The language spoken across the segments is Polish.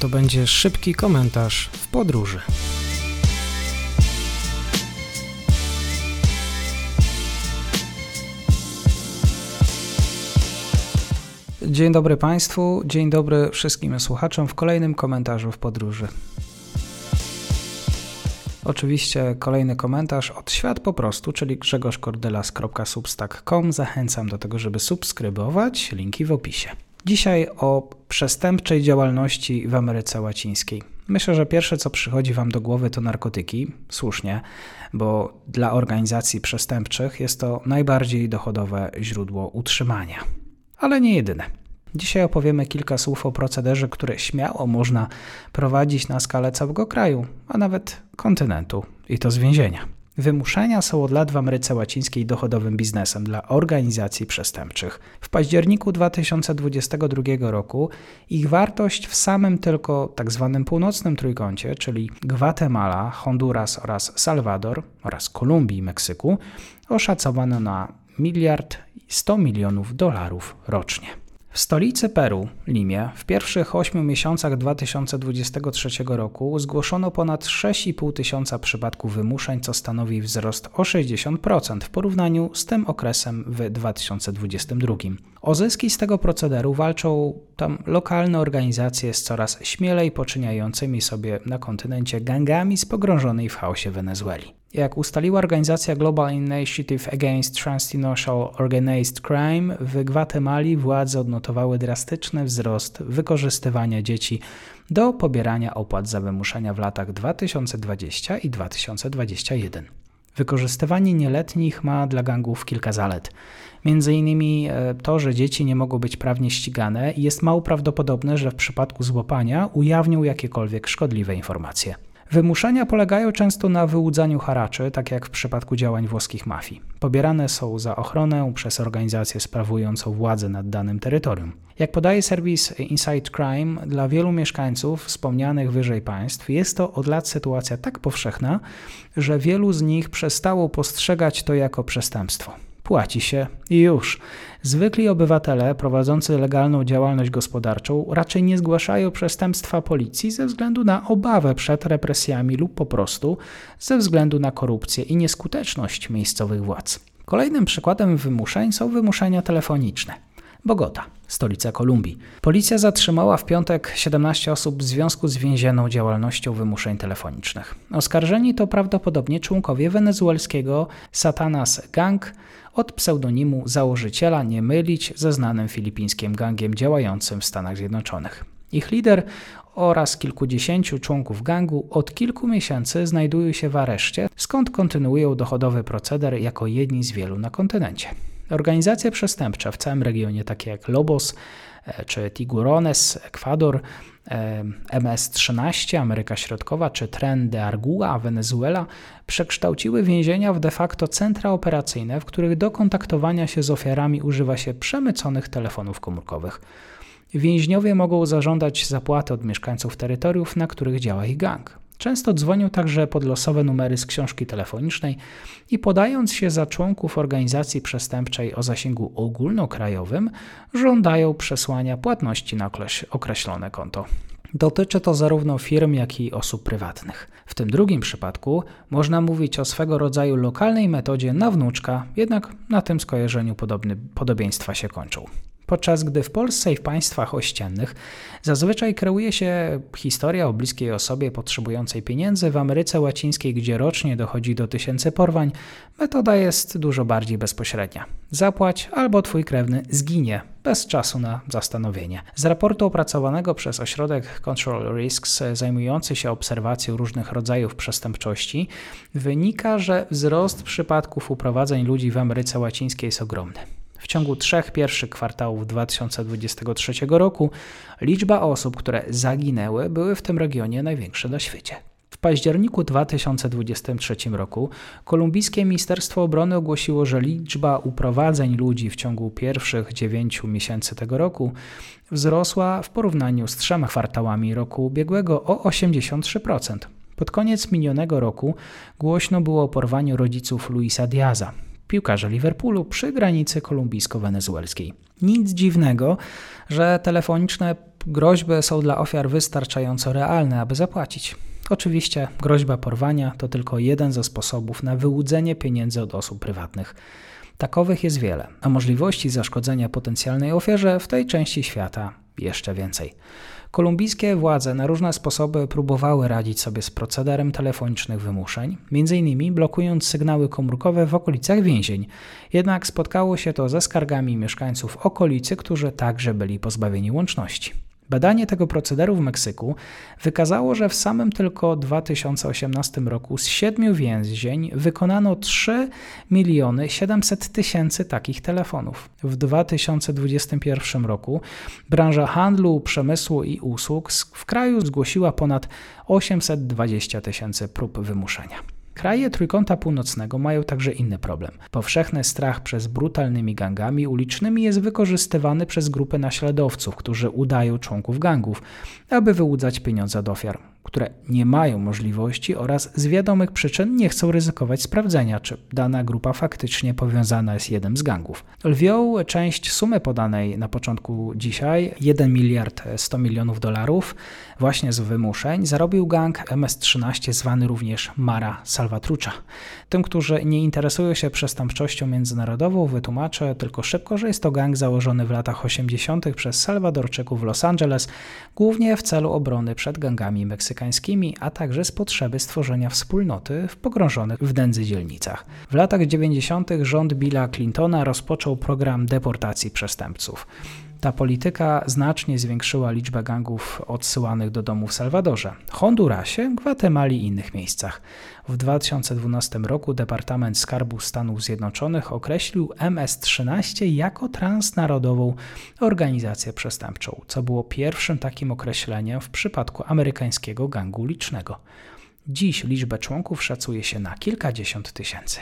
To będzie szybki komentarz w podróży. Dzień dobry Państwu, dzień dobry wszystkim słuchaczom w kolejnym komentarzu w podróży. Oczywiście kolejny komentarz od Świat po prostu, czyli grzegorzkordelas.substack.com. Zachęcam do tego, żeby subskrybować, linki w opisie. Dzisiaj o przestępczej działalności w Ameryce Łacińskiej. Myślę, że pierwsze co przychodzi Wam do głowy to narkotyki. Słusznie, bo dla organizacji przestępczych jest to najbardziej dochodowe źródło utrzymania. Ale nie jedyne. Dzisiaj opowiemy kilka słów o procederze, który śmiało można prowadzić na skalę całego kraju, a nawet kontynentu, i to z więzienia. Wymuszenia są od lat w Ameryce Łacińskiej dochodowym biznesem dla organizacji przestępczych. W październiku 2022 roku ich wartość w samym tylko tzw. Tak północnym trójkącie, czyli Gwatemala, Honduras oraz Salwador oraz Kolumbii i Meksyku, oszacowano na miliard 100 milionów dolarów rocznie. W stolicy Peru, Limie, w pierwszych 8 miesiącach 2023 roku zgłoszono ponad 6,5 tysiąca przypadków wymuszeń, co stanowi wzrost o 60% w porównaniu z tym okresem w 2022. O zyski z tego procederu walczą tam lokalne organizacje z coraz śmielej poczyniającymi sobie na kontynencie gangami z pogrążonej w chaosie Wenezueli. Jak ustaliła organizacja Global Initiative Against Transnational Organized Crime, w Gwatemali władze odnotowały drastyczny wzrost wykorzystywania dzieci do pobierania opłat za wymuszenia w latach 2020 i 2021. Wykorzystywanie nieletnich ma dla gangów kilka zalet. Między innymi e, to, że dzieci nie mogą być prawnie ścigane i jest mało prawdopodobne, że w przypadku złapania ujawnią jakiekolwiek szkodliwe informacje. Wymuszenia polegają często na wyłudzaniu haraczy, tak jak w przypadku działań włoskich mafii. Pobierane są za ochronę przez organizację sprawującą władzę nad danym terytorium. Jak podaje serwis Inside Crime, dla wielu mieszkańców wspomnianych wyżej państw jest to od lat sytuacja tak powszechna, że wielu z nich przestało postrzegać to jako przestępstwo płaci się i już. Zwykli obywatele prowadzący legalną działalność gospodarczą raczej nie zgłaszają przestępstwa policji ze względu na obawę przed represjami lub po prostu ze względu na korupcję i nieskuteczność miejscowych władz. Kolejnym przykładem wymuszeń są wymuszenia telefoniczne. Bogota, stolica Kolumbii. Policja zatrzymała w piątek 17 osób w związku z więzienną działalnością wymuszeń telefonicznych. Oskarżeni to prawdopodobnie członkowie wenezuelskiego Satanas Gang od pseudonimu założyciela nie mylić ze znanym filipińskim gangiem działającym w Stanach Zjednoczonych. Ich lider oraz kilkudziesięciu członków gangu od kilku miesięcy znajdują się w areszcie, skąd kontynuują dochodowy proceder jako jedni z wielu na kontynencie. Organizacje przestępcze w całym regionie, takie jak Lobos e, czy Tigurones, Ekwador, e, MS-13, Ameryka Środkowa czy Tren de Argua, Wenezuela, przekształciły więzienia w de facto centra operacyjne, w których do kontaktowania się z ofiarami używa się przemyconych telefonów komórkowych. Więźniowie mogą zażądać zapłaty od mieszkańców terytoriów, na których działa ich gang. Często dzwonią także pod losowe numery z książki telefonicznej i podając się za członków organizacji przestępczej o zasięgu ogólnokrajowym, żądają przesłania płatności na określone konto. Dotyczy to zarówno firm, jak i osób prywatnych. W tym drugim przypadku można mówić o swego rodzaju lokalnej metodzie na wnuczka, jednak na tym skojarzeniu podobny, podobieństwa się kończą podczas gdy w Polsce i w państwach ościennych zazwyczaj kreuje się historia o bliskiej osobie potrzebującej pieniędzy, w Ameryce Łacińskiej, gdzie rocznie dochodzi do tysięcy porwań, metoda jest dużo bardziej bezpośrednia. Zapłać albo twój krewny zginie bez czasu na zastanowienie. Z raportu opracowanego przez ośrodek Control Risks zajmujący się obserwacją różnych rodzajów przestępczości wynika, że wzrost przypadków uprowadzeń ludzi w Ameryce Łacińskiej jest ogromny. W ciągu trzech pierwszych kwartałów 2023 roku liczba osób, które zaginęły, były w tym regionie największe na świecie. W październiku 2023 roku kolumbijskie Ministerstwo Obrony ogłosiło, że liczba uprowadzeń ludzi w ciągu pierwszych dziewięciu miesięcy tego roku wzrosła w porównaniu z trzema kwartałami roku ubiegłego o 83%. Pod koniec minionego roku głośno było o porwaniu rodziców Luisa Diaza, piłkarze Liverpoolu przy granicy kolumbijsko-wenezuelskiej. Nic dziwnego, że telefoniczne groźby są dla ofiar wystarczająco realne, aby zapłacić. Oczywiście groźba porwania to tylko jeden ze sposobów na wyłudzenie pieniędzy od osób prywatnych. Takowych jest wiele, a możliwości zaszkodzenia potencjalnej ofierze w tej części świata jeszcze więcej. Kolumbijskie władze na różne sposoby próbowały radzić sobie z procederem telefonicznych wymuszeń, m.in. blokując sygnały komórkowe w okolicach więzień. Jednak spotkało się to ze skargami mieszkańców okolicy, którzy także byli pozbawieni łączności. Badanie tego procederu w Meksyku wykazało, że w samym tylko 2018 roku z siedmiu więzień wykonano 3 miliony 700 tysięcy takich telefonów. W 2021 roku branża handlu, przemysłu i usług w kraju zgłosiła ponad 820 tysięcy prób wymuszenia. Kraje Trójkąta Północnego mają także inny problem. Powszechny strach przez brutalnymi gangami ulicznymi jest wykorzystywany przez grupy naśladowców, którzy udają członków gangów, aby wyłudzać pieniądze od ofiar które nie mają możliwości oraz z wiadomych przyczyn nie chcą ryzykować sprawdzenia, czy dana grupa faktycznie powiązana jest jednym z gangów. Lwią część sumy podanej na początku dzisiaj, 1 miliard 100 milionów dolarów, właśnie z wymuszeń, zarobił gang MS-13 zwany również Mara Salvatrucha. Tym, którzy nie interesują się przestępczością międzynarodową, wytłumaczę tylko szybko, że jest to gang założony w latach 80. przez Salwadorczyków w Los Angeles, głównie w celu obrony przed gangami meksykańskimi meksykańskimi, a także z potrzeby stworzenia wspólnoty w pogrążonych w nędzy dzielnicach. W latach 90. rząd Billa Clintona rozpoczął program deportacji przestępców. Ta polityka znacznie zwiększyła liczbę gangów odsyłanych do domu w Salwadorze, Hondurasie, Gwatemali i innych miejscach. W 2012 roku Departament Skarbu Stanów Zjednoczonych określił MS-13 jako transnarodową organizację przestępczą, co było pierwszym takim określeniem w przypadku amerykańskiego gangu licznego. Dziś liczbę członków szacuje się na kilkadziesiąt tysięcy.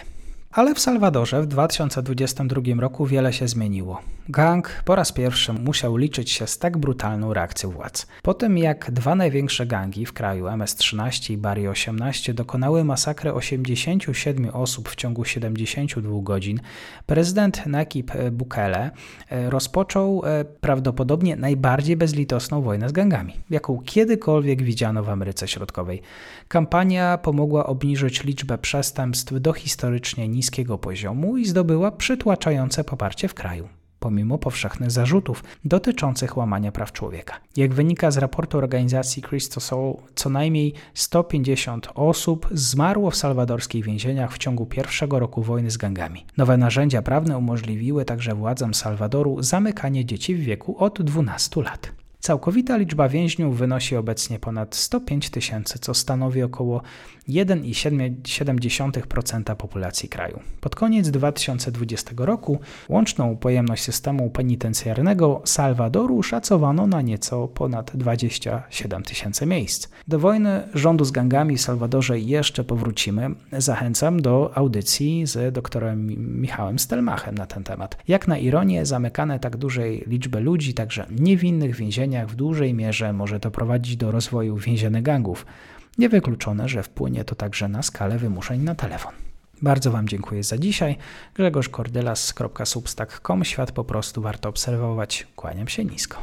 Ale w Salwadorze w 2022 roku wiele się zmieniło. Gang po raz pierwszy musiał liczyć się z tak brutalną reakcją władz. Po tym jak dwa największe gangi w kraju MS-13 i Bari 18 dokonały masakry 87 osób w ciągu 72 godzin, prezydent Nakib Bukele e, rozpoczął e, prawdopodobnie najbardziej bezlitosną wojnę z gangami, jaką kiedykolwiek widziano w Ameryce Środkowej. Kampania pomogła obniżyć liczbę przestępstw do historycznie niskiego poziomu i zdobyła przytłaczające poparcie w kraju pomimo powszechnych zarzutów dotyczących łamania praw człowieka. Jak wynika z raportu organizacji Christosol, co najmniej 150 osób zmarło w salwadorskich więzieniach w ciągu pierwszego roku wojny z gangami. Nowe narzędzia prawne umożliwiły także władzom Salwadoru zamykanie dzieci w wieku od 12 lat. Całkowita liczba więźniów wynosi obecnie ponad 105 tysięcy, co stanowi około 1,7% populacji kraju. Pod koniec 2020 roku łączną pojemność systemu penitencjarnego Salwadoru szacowano na nieco ponad 27 tysięcy miejsc. Do wojny rządu z gangami w Salwadorze jeszcze powrócimy. Zachęcam do audycji z doktorem Michałem Stelmachem na ten temat. Jak na ironię, zamykane tak dużej liczby ludzi, także niewinnych w więzieniach w dużej mierze może to prowadzić do rozwoju więziennych gangów. Niewykluczone, że wpłynie to także na skalę wymuszeń na telefon. Bardzo Wam dziękuję za dzisiaj. Grzegorz Kordylas.substack.com Świat po prostu warto obserwować. Kłaniam się nisko.